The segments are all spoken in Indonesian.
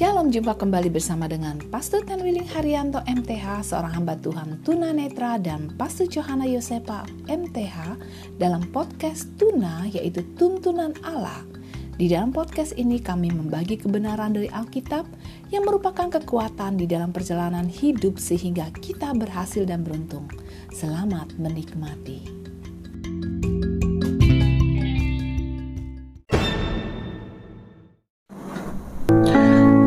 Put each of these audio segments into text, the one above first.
Shalom, jumpa kembali bersama dengan Pastor Tanwiling Haryanto MTH, seorang hamba Tuhan Tuna Netra dan Pastor Johanna Yosepa MTH dalam podcast Tuna yaitu Tuntunan Allah. Di dalam podcast ini kami membagi kebenaran dari Alkitab yang merupakan kekuatan di dalam perjalanan hidup sehingga kita berhasil dan beruntung. Selamat menikmati.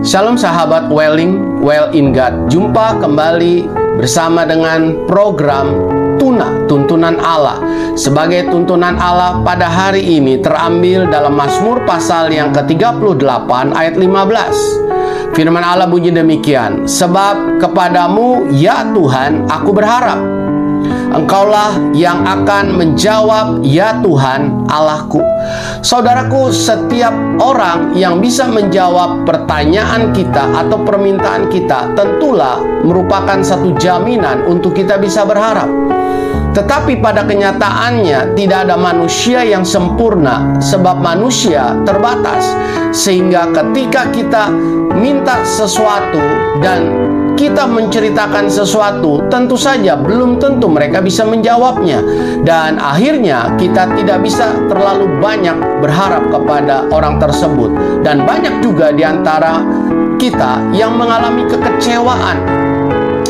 Shalom sahabat Welling, Well in God. Jumpa kembali bersama dengan program Tuna, Tuntunan Allah. Sebagai tuntunan Allah pada hari ini terambil dalam Mazmur pasal yang ke-38 ayat 15. Firman Allah bunyi demikian, Sebab kepadamu ya Tuhan aku berharap Engkaulah yang akan menjawab, "Ya Tuhan, Allahku." Saudaraku, setiap orang yang bisa menjawab pertanyaan kita atau permintaan kita tentulah merupakan satu jaminan untuk kita bisa berharap. Tetapi pada kenyataannya tidak ada manusia yang sempurna sebab manusia terbatas. Sehingga ketika kita minta sesuatu dan kita menceritakan sesuatu, tentu saja belum tentu mereka bisa menjawabnya, dan akhirnya kita tidak bisa terlalu banyak berharap kepada orang tersebut, dan banyak juga di antara kita yang mengalami kekecewaan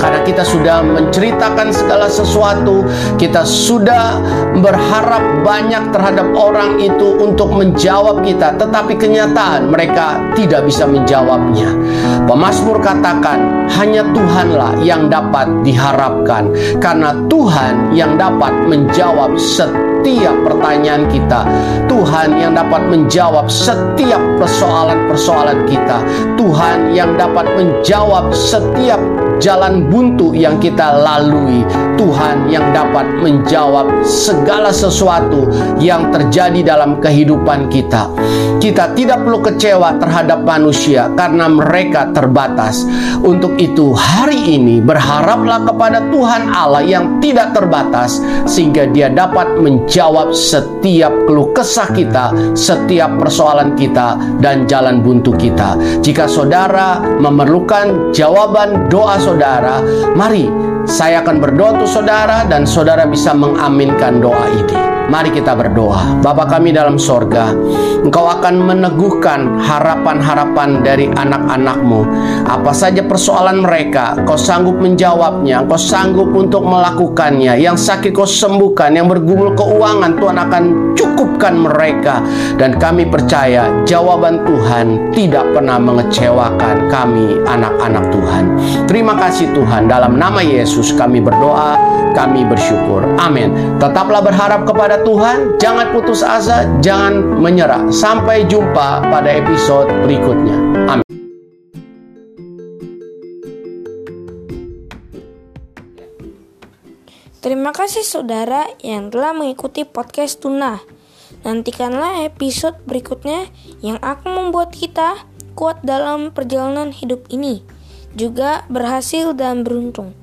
karena kita sudah menceritakan segala sesuatu, kita sudah berharap banyak terhadap orang itu untuk menjawab kita, tetapi kenyataan mereka tidak bisa menjawabnya. Pemasmur katakan, hanya Tuhanlah yang dapat diharapkan, karena Tuhan yang dapat menjawab setiap pertanyaan kita. Tuhan yang dapat menjawab setiap persoalan-persoalan kita. Tuhan yang dapat menjawab setiap jalan buntu yang kita lalui. Tuhan yang dapat menjawab segala sesuatu yang terjadi dalam kehidupan kita. Kita tidak perlu kecewa terhadap manusia karena mereka terbatas. Untuk itu, hari ini berharaplah kepada Tuhan Allah yang tidak terbatas, sehingga Dia dapat menjawab setiap keluh kesah kita, setiap persoalan kita, dan jalan buntu kita. Jika saudara memerlukan jawaban doa saudara, mari saya akan berdoa untuk saudara, dan saudara bisa mengaminkan doa ini. Mari kita berdoa. Bapa kami dalam sorga, Engkau akan meneguhkan harapan-harapan dari anak-anakmu. Apa saja persoalan mereka, Kau sanggup menjawabnya, Kau sanggup untuk melakukannya. Yang sakit Kau sembuhkan, yang bergumul keuangan Tuhan akan cukupkan mereka. Dan kami percaya jawaban Tuhan tidak pernah mengecewakan kami anak-anak Tuhan. Terima kasih Tuhan, dalam nama Yesus kami berdoa, kami bersyukur. Amin. Tetaplah berharap kepada Tuhan, jangan putus asa, jangan menyerah. Sampai jumpa pada episode berikutnya. Amin. Terima kasih saudara yang telah mengikuti podcast Tuna. Nantikanlah episode berikutnya yang akan membuat kita kuat dalam perjalanan hidup ini, juga berhasil dan beruntung.